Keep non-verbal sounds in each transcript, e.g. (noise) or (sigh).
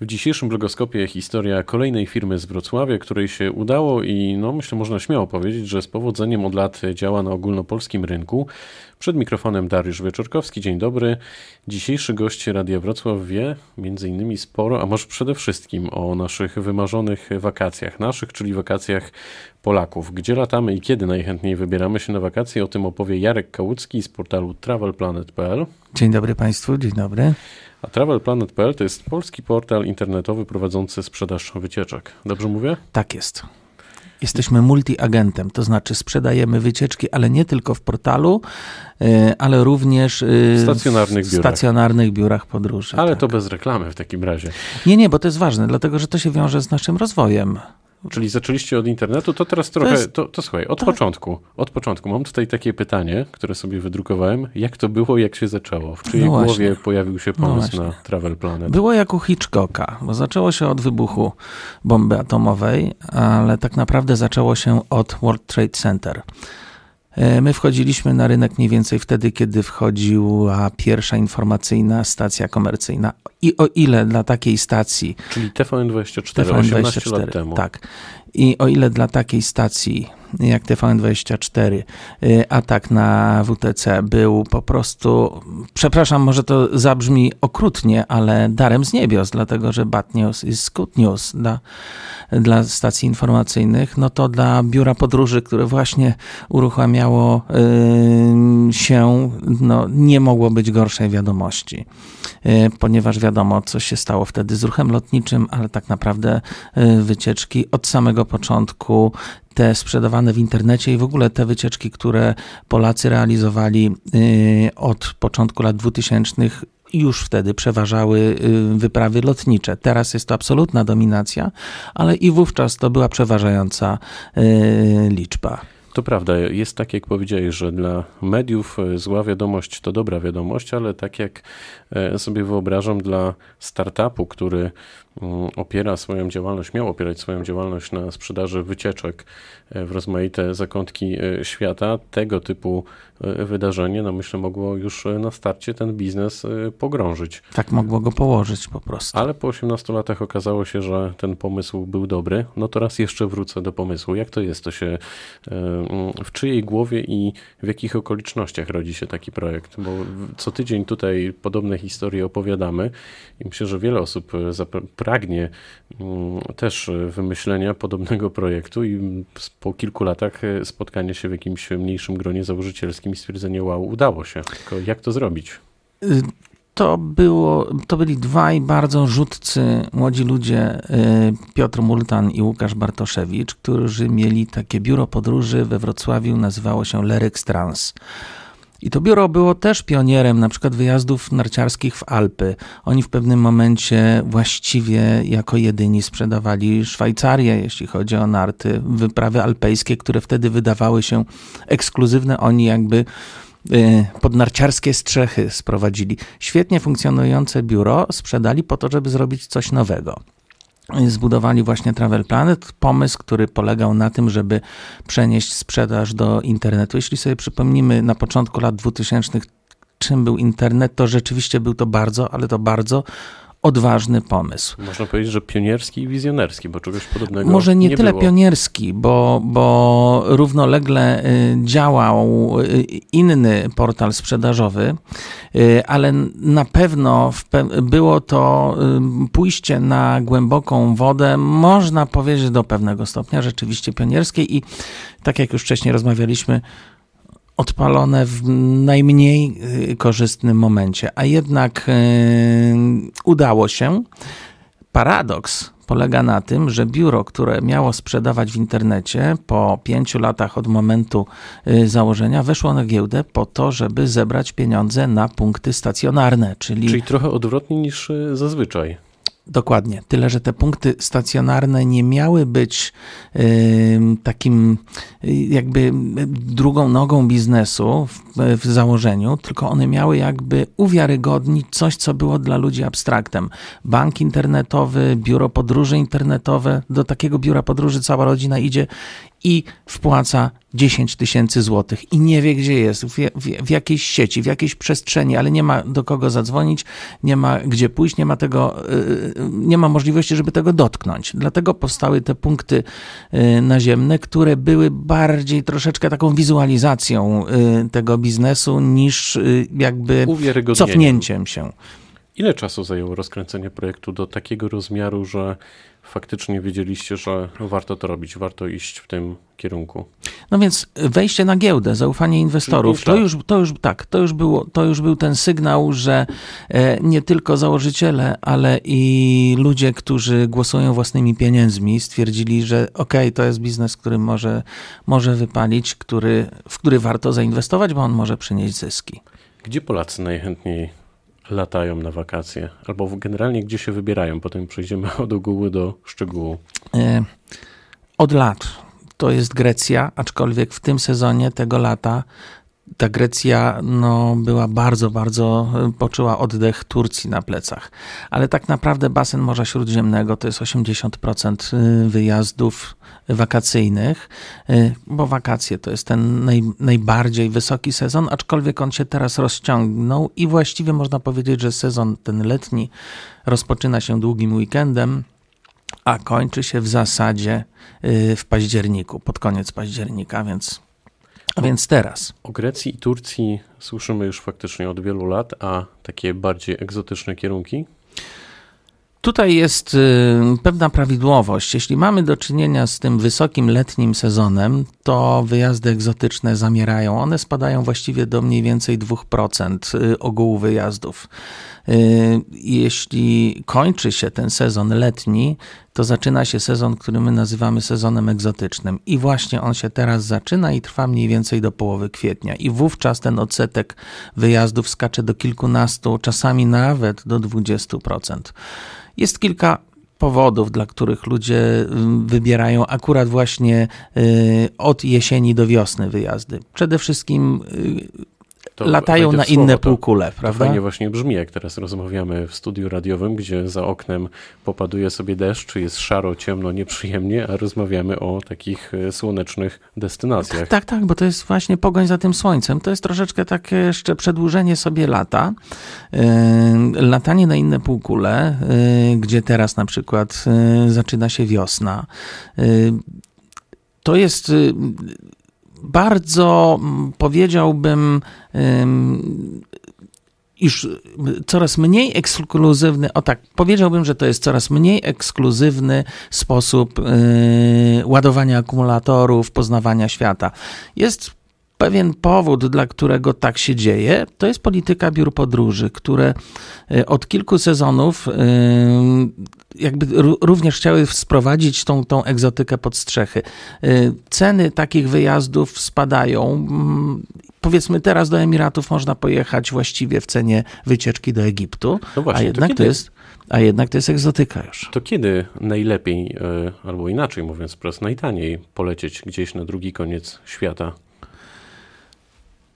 W dzisiejszym blogoskopie historia kolejnej firmy z Wrocławia, której się udało i no myślę można śmiało powiedzieć, że z powodzeniem od lat działa na ogólnopolskim rynku. Przed mikrofonem Dariusz Wieczorkowski, dzień dobry. Dzisiejszy gość Radia Wrocław wie między innymi sporo, a może przede wszystkim o naszych wymarzonych wakacjach, naszych, czyli wakacjach Polaków. Gdzie latamy i kiedy najchętniej wybieramy się na wakacje, o tym opowie Jarek Kałucki z portalu travelplanet.pl. Dzień dobry Państwu, dzień dobry. A TravelPlanet.pl to jest polski portal internetowy prowadzący sprzedaż wycieczek. Dobrze mówię? Tak jest. Jesteśmy multiagentem, to znaczy sprzedajemy wycieczki, ale nie tylko w portalu, y, ale również y, w stacjonarnych w biurach, stacjonarnych biurach podróży. Ale tak. to bez reklamy w takim razie. Nie, nie, bo to jest ważne, dlatego że to się wiąże z naszym rozwojem. Czyli zaczęliście od internetu, to teraz trochę, to, jest- to, to słuchaj, od tak. początku, od początku. Mam tutaj takie pytanie, które sobie wydrukowałem. Jak to było, jak się zaczęło? W czyjej No właśnie. głowie pojawił się No pomysł właśnie. na Travel Planet? Było jak u Hitchcocka, bo zaczęło się od wybuchu bomby atomowej, ale tak naprawdę zaczęło się od World Trade Center. E, My wchodziliśmy na rynek mniej więcej wtedy, kiedy wchodziła pierwsza informacyjna stacja komercyjna. I o ile dla takiej stacji Czyli TVN24, 18 lat temu. Tak. I o ile dla takiej stacji jak TVN24 y, atak na WTC był po prostu, przepraszam, może to zabrzmi okrutnie, ale darem z niebios, dlatego że Bad News is good news dla, dla stacji informacyjnych, no to dla biura podróży, które właśnie uruchamiało y, się, no nie mogło być gorszej wiadomości, ponieważ wiadomo, co się stało wtedy z ruchem lotniczym, ale tak naprawdę y, wycieczki od samego początku, te sprzedawane w internecie i w ogóle te wycieczki, które Polacy realizowali y, od początku lat 2000 już wtedy przeważały wyprawy lotnicze. Teraz jest to absolutna dominacja, ale i wówczas to była przeważająca liczba. To prawda, jest tak jak powiedziałeś, że dla mediów e, zła wiadomość to dobra wiadomość, ale tak jak e, sobie wyobrażam dla startupu, który opiera swoją działalność, miał opierać swoją działalność na sprzedaży wycieczek e, w rozmaite zakątki e, świata, tego typu e, wydarzenie, no myślę, mogło już na starcie ten biznes pogrążyć. Tak mogło go położyć po prostu. Ale po 18 latach okazało się, że ten pomysł był dobry. No to raz jeszcze wrócę do pomysłu. Jak to jest? To się mm, w czyjej głowie i w jakich okolicznościach rodzi się taki projekt? Bo co tydzień tutaj podobne historie opowiadamy i myślę, że wiele osób zapra- pragnie mm, też e, wymyślenia podobnego projektu i mm, po kilku latach e, spotkania się w jakimś mniejszym gronie założycielskim i stwierdzenie wow, udało się. Tylko jak to zrobić? Y, To, było, to byli dwaj bardzo rzutcy młodzi ludzie, y, Piotr Multan i Łukasz Bartoszewicz, którzy mieli takie biuro podróży we Wrocławiu, nazywało się Leryx Trans. I to biuro było też pionierem na przykład wyjazdów narciarskich w Alpy. Oni w pewnym momencie właściwie jako jedyni sprzedawali Szwajcarię, jeśli chodzi o narty, wyprawy alpejskie, które wtedy wydawały się ekskluzywne. Oni jakby y, pod narciarskie strzechy sprowadzili. Świetnie funkcjonujące biuro sprzedali po to, żeby zrobić coś nowego. Zbudowali właśnie Travel Planet, pomysł, który polegał na tym, żeby przenieść sprzedaż do internetu. Jeśli sobie przypomnimy na początku lat 2000, czym był internet, to rzeczywiście był to bardzo, ale to bardzo odważny pomysł. Można powiedzieć, że pionierski i wizjonerski, bo czegoś podobnego Może nie, tyle było. pionierski, bo, bo równolegle y, działał y, inny portal sprzedażowy, y, ale na pewno było to pójście na głęboką wodę, można powiedzieć do pewnego stopnia rzeczywiście pionierskiej i tak jak już wcześniej rozmawialiśmy, odpalone w najmniej y, korzystnym momencie, a jednak y, udało się. Paradoks polega na tym, że biuro, które miało sprzedawać w internecie po pięciu latach od momentu y, założenia, weszło na giełdę po to, żeby zebrać pieniądze na punkty stacjonarne, czyli, Czyli trochę odwrotnie niż zazwyczaj. Dokładnie. Tyle, że te punkty stacjonarne nie miały być y, takim jakby y, drugą nogą biznesu w, w założeniu, tylko one miały jakby uwiarygodnić coś, co było dla ludzi abstraktem. Bank internetowy, biuro podróży internetowe, do takiego biura podróży cała rodzina idzie i wpłaca 10 tysięcy złotych i nie wie, gdzie jest, w, w, w, jakiejś sieci, w jakiejś przestrzeni, ale nie ma do kogo zadzwonić, nie ma gdzie pójść, nie ma tego, yy, nie ma możliwości, żeby tego dotknąć. Dlatego powstały te punkty yy, naziemne, które były bardziej troszeczkę taką wizualizacją tego biznesu niż jakby cofnięciem się. Ile czasu zajęło rozkręcenie projektu do takiego rozmiaru, że faktycznie wiedzieliście, że warto to robić, warto iść w tym kierunku? No więc wejście na giełdę, zaufanie inwestorów, to już, to już tak, to już, było, to już był ten sygnał, że e, nie tylko założyciele, ale i ludzie, którzy głosują własnymi pieniędzmi, stwierdzili, że ok, to jest biznes, który może, może wypalić, który, w który warto zainwestować, bo on może przynieść zyski. Gdzie Polacy najchętniej latają na wakacje? Albo generalnie gdzie się wybierają? Potem przejdziemy (laughs) od ogółu do szczegółu. E, od lat to jest Grecja, aczkolwiek w tym sezonie tego lata ta Grecja no, była bardzo, bardzo, poczuła oddech Turcji na plecach. Ale tak naprawdę basen Morza Śródziemnego to jest 80% y, wyjazdów wakacyjnych, y, bo wakacje to jest ten naj, najbardziej wysoki sezon, aczkolwiek on się teraz rozciągnął i właściwie można powiedzieć, że sezon ten letni rozpoczyna się długim weekendem a kończy się w zasadzie w październiku, pod koniec października, więc a więc teraz. O Grecji i Turcji słyszymy już faktycznie od wielu lat, a takie bardziej egzotyczne kierunki? Tutaj jest y, pewna prawidłowość. Jeśli mamy do czynienia z tym wysokim letnim sezonem, to wyjazdy egzotyczne zamierają. One spadają właściwie do mniej więcej 2% y, ogółu wyjazdów. Y, jeśli kończy się ten sezon letni, to zaczyna się sezon, który my nazywamy sezonem egzotycznym. I właśnie on się teraz zaczyna i trwa mniej więcej do połowy kwietnia. I wówczas ten odsetek wyjazdów skacze do kilkunastu, czasami nawet do 20%. Jest kilka powodów, dla których ludzie mm, wybierają akurat właśnie y, od jesieni do wiosny wyjazdy. Przede wszystkim y, latają na inne słowo, półkule, prawda? To fajnie właśnie brzmi, jak teraz rozmawiamy w studiu radiowym, gdzie za oknem popaduje sobie deszcz, jest szaro, ciemno, nieprzyjemnie, a rozmawiamy o takich e, słonecznych destynacjach. Tak, tak, tak, bo to jest właśnie pogoń za tym słońcem. To jest troszeczkę takie jeszcze przedłużenie sobie lata. Yy, latanie na inne półkule, yy, gdzie teraz na przykład zaczyna się wiosna. To jest bardzo mm, powiedziałbym, iż coraz mniej ekskluzywny, o tak, powiedziałbym, że to jest coraz mniej ekskluzywny sposób yy, ładowania akumulatorów, poznawania świata. Jest pewien powód, dla którego tak się dzieje, to jest polityka biur podróży, które y, od kilku sezonów yy, jakby również chciały sprowadzić tą, tą egzotykę pod strzechy. Y, ceny takich wyjazdów spadają. Mm, powiedzmy, teraz do Emiratów można pojechać właściwie w cenie wycieczki do Egiptu, no właśnie, a jednak to, to jest a jednak to jest egzotyka już. To kiedy najlepiej, albo inaczej mówiąc wprost, najtaniej polecieć gdzieś na drugi koniec świata?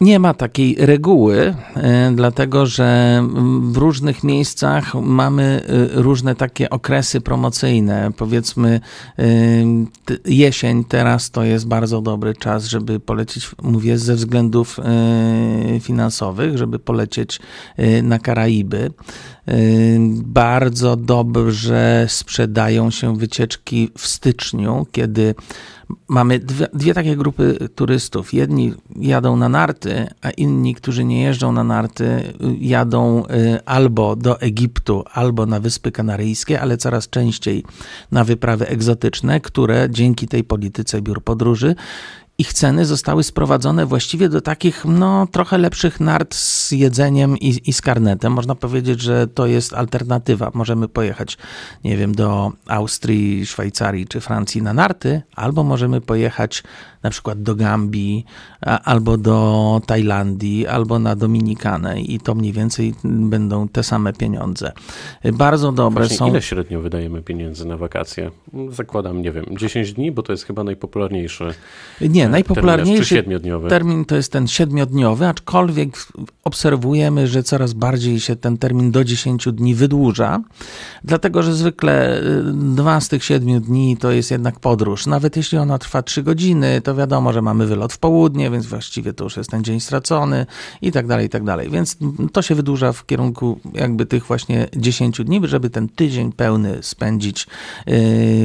Nie ma takiej reguły, e, dlatego że w różnych miejscach mamy e, różne takie okresy promocyjne. Powiedzmy, e, jesień teraz to jest bardzo dobry czas, żeby polecieć, mówię ze względów finansowych, żeby polecieć na Karaiby. Bardzo dobrze sprzedają się wycieczki w styczniu, kiedy mamy dwie, dwie, takie grupy turystów. Jedni jadą na narty, a inni, którzy nie jeżdżą na narty, jadą y, albo do Egiptu, albo na Wyspy Kanaryjskie, ale coraz częściej na wyprawy egzotyczne, które dzięki tej polityce biur podróży ich ceny zostały sprowadzone właściwie do takich, no, trochę lepszych nart z jedzeniem i, i z karnetem. Można powiedzieć, że to jest alternatywa. Możemy pojechać, nie wiem, do Austrii, Szwajcarii czy Francji na narty, albo możemy pojechać na przykład do Gambii, albo do Tajlandii, albo na Dominikanę i to mniej więcej będą te same pieniądze. Bardzo dobre Właśnie są. Ile średnio wydajemy pieniędzy na wakacje? Zakładam, nie wiem, 10 dni, bo to jest chyba najpopularniejsze. Nie, Nie, najpopularniejszy termin to jest ten siedmiodniowy, aczkolwiek obserwujemy, że coraz bardziej się ten termin do 10 dni wydłuża, dlatego że zwykle y, dwa z tych siedmiu dni to jest jednak podróż. Nawet jeśli ona trwa trzy godziny, to wiadomo, że mamy wylot w południe, więc właściwie to już jest ten dzień stracony i tak dalej, i tak dalej. Więc to się wydłuża w kierunku jakby tych właśnie 10 dni, żeby ten tydzień pełny spędzić yy,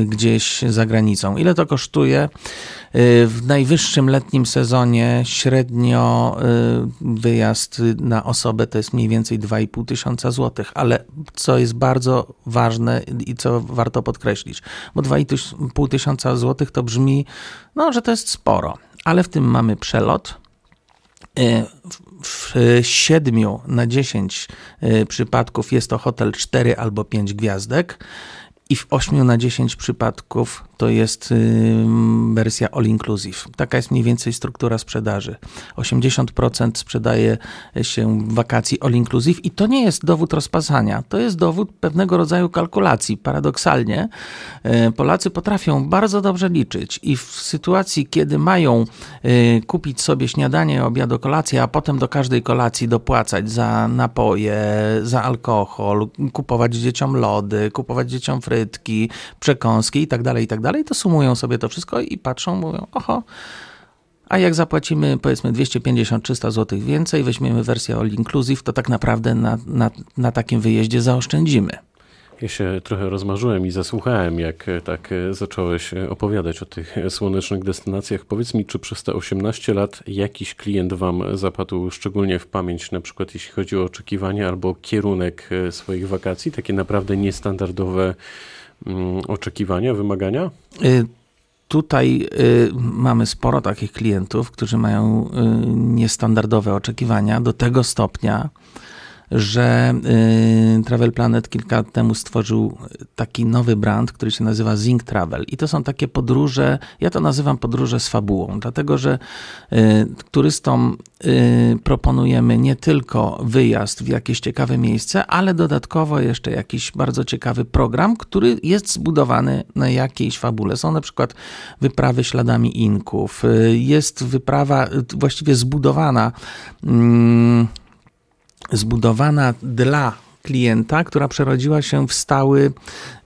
gdzieś za granicą. Ile to kosztuje? Y, w najwyższym letnim sezonie średnio y, wyjazd na osobę to jest mniej więcej 2,5 tysiąca złotych, ale co jest bardzo ważne i co warto podkreślić, bo 2,5 tysiąca złotych to brzmi, no, że to jest sporo, ale w tym mamy przelot. Y, w 7 na 10 przypadków jest to hotel 4 albo 5 gwiazdek i w 8 na 10 przypadków to jest wersja all inclusive. Taka jest mniej więcej struktura sprzedaży. 80% sprzedaje się wakacji all inclusive i to nie jest dowód rozpasania, to jest dowód pewnego rodzaju kalkulacji. Paradoksalnie e, Polacy potrafią bardzo dobrze liczyć i w sytuacji, kiedy mają e, kupić sobie śniadanie, obiad, kolację, a potem do każdej kolacji dopłacać za napoje, za alkohol, kupować dzieciom lody, kupować dzieciom frytki, przekąski itd., tak itd., tak dalej, to sumują sobie to wszystko i patrzą, mówią, oho, a jak zapłacimy powiedzmy 250-300 zł więcej, weźmiemy wersję all inclusive, to tak naprawdę na, na, na takim wyjeździe zaoszczędzimy. Ja się trochę rozmarzyłem i zasłuchałem, jak e, tak e, zacząłeś e, opowiadać o tych słonecznych destynacjach. Powiedz mi, czy przez te 18 lat jakiś klient Wam zapadł szczególnie w pamięć, na przykład jeśli chodzi o oczekiwania albo kierunek swoich wakacji, takie naprawdę niestandardowe oczekiwania, wymagania? Y, tutaj y, mamy sporo takich klientów, którzy mają y, niestandardowe oczekiwania do tego stopnia, że y, Travel Planet kilka lat temu stworzył taki nowy brand, który się nazywa Zing Travel. I to są takie podróże, ja to nazywam podróże z fabułą, dlatego że y, turystom y, proponujemy nie tylko wyjazd w jakieś ciekawe miejsce, ale dodatkowo jeszcze jakiś bardzo ciekawy program, który jest zbudowany na jakiejś fabule. Są na przykład wyprawy śladami Inków, jest wyprawa właściwie zbudowana mm, zbudowana dla klienta, która przerodziła się w stały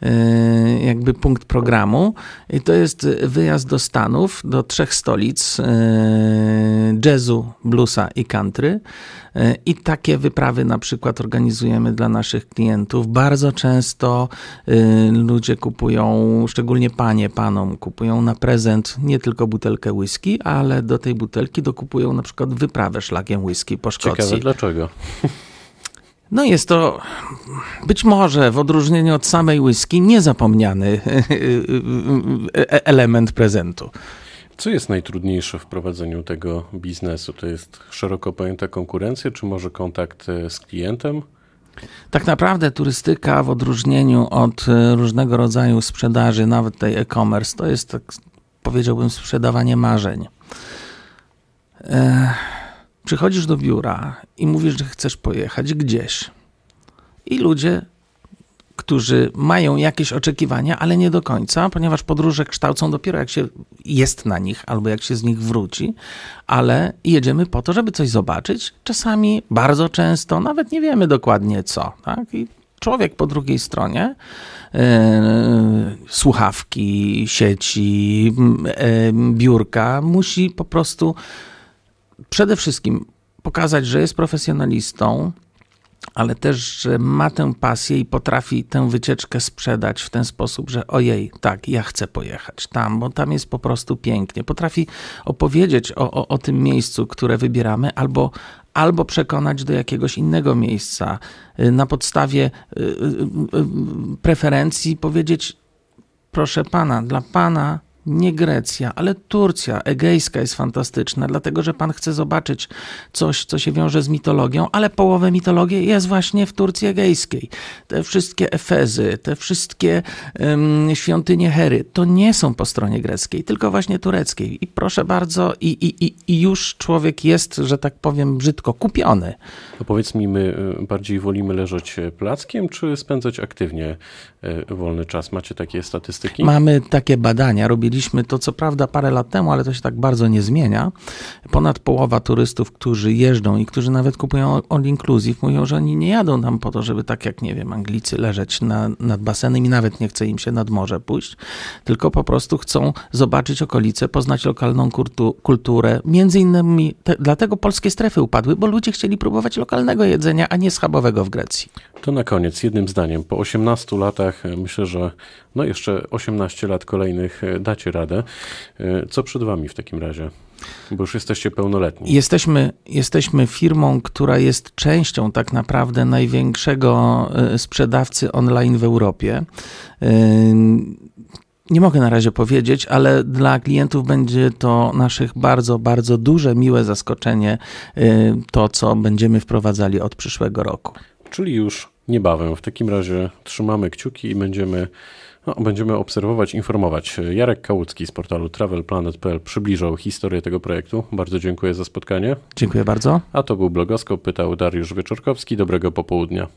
e, jakby punkt programu. I to jest wyjazd do Stanów, do trzech stolic e, jazzu, bluesa i country. E, I takie wyprawy na przykład organizujemy dla naszych klientów. Bardzo często ludzie kupują, szczególnie panie panom, kupują na prezent nie tylko butelkę whisky, ale do tej butelki dokupują na przykład wyprawę szlakiem whisky po Szkocji. Ciekawe dlaczego. (laughs) No jest to być może w odróżnieniu od samej whisky niezapomniany (laughs) e, element prezentu. Co jest najtrudniejsze w prowadzeniu tego biznesu? To jest szeroko pojęta konkurencja, czy może kontakt e, z klientem? Tak naprawdę turystyka w odróżnieniu od e, różnego rodzaju sprzedaży, nawet tej e-commerce, to jest tak powiedziałbym sprzedawanie marzeń. Przychodzisz do biura i mówisz, że chcesz pojechać gdzieś. I ludzie, którzy mają jakieś oczekiwania, ale nie do końca, ponieważ podróże kształcą dopiero jak się jest na nich albo jak się z nich wróci, ale jedziemy po to, żeby coś zobaczyć. Czasami, bardzo często, nawet nie wiemy dokładnie co. Tak? I człowiek po drugiej stronie, yy, słuchawki, sieci, yy, biurka, musi po prostu przede wszystkim pokazać, że jest profesjonalistą, ale też, że ma tę pasję i potrafi tę wycieczkę sprzedać w ten sposób, że ojej, tak, ja chcę pojechać tam, bo tam jest po prostu pięknie. Potrafi opowiedzieć o, o, o tym miejscu, które wybieramy, albo, albo przekonać do jakiegoś innego miejsca y, na podstawie y, y, preferencji, powiedzieć: Proszę pana, dla pana nie Grecja, ale Turcja egejska jest fantastyczna, dlatego że pan chce zobaczyć coś, co się wiąże z mitologią, ale połowę mitologii jest właśnie w Turcji egejskiej. Te wszystkie Efezy, te wszystkie um, świątynie Hery, to nie są po stronie greckiej, tylko właśnie tureckiej. I proszę bardzo, i, i, i, i już człowiek jest, że tak powiem brzydko, kupiony. To powiedz mi, my y, bardziej wolimy leżeć e, plackiem, czy spędzać aktywnie e, wolny czas? Macie takie statystyki? Mamy takie badania, robili mieliśmy to co prawda parę lat temu, ale to się tak bardzo nie zmienia. Ponad połowa turystów, którzy jeżdżą i którzy nawet kupują all inclusive, mówią, że oni nie jadą tam po to, żeby tak jak, nie wiem, Anglicy leżeć na, nad basenem i nawet nie chce im się nad morze pójść, tylko po prostu chcą zobaczyć okolice, poznać lokalną kultu, kulturę. Między innymi te, dlatego polskie strefy upadły, bo ludzie chcieli próbować lokalnego jedzenia, a nie schabowego w Grecji. To na koniec, jednym zdaniem. Po 18 latach myślę, że no jeszcze 18 lat kolejnych e, dacie radę. E, co przed wami w takim razie? Bo już jesteście pełnoletni. Jesteśmy, jesteśmy firmą, która jest częścią tak naprawdę największego sprzedawcy online w Europie. Nie mogę na razie powiedzieć, ale dla klientów będzie to naszych bardzo, bardzo duże, miłe zaskoczenie, to co będziemy wprowadzali od przyszłego roku. Czyli już niebawem. W takim razie trzymamy kciuki i będziemy, no, będziemy obserwować, informować. Jarek Kałucki z portalu travelplanet.pl przybliżał historię tego projektu. Bardzo dziękuję za spotkanie. Dziękuję bardzo. A to był blogoskop, pytał Dariusz Wieczorkowski. Dobrego popołudnia.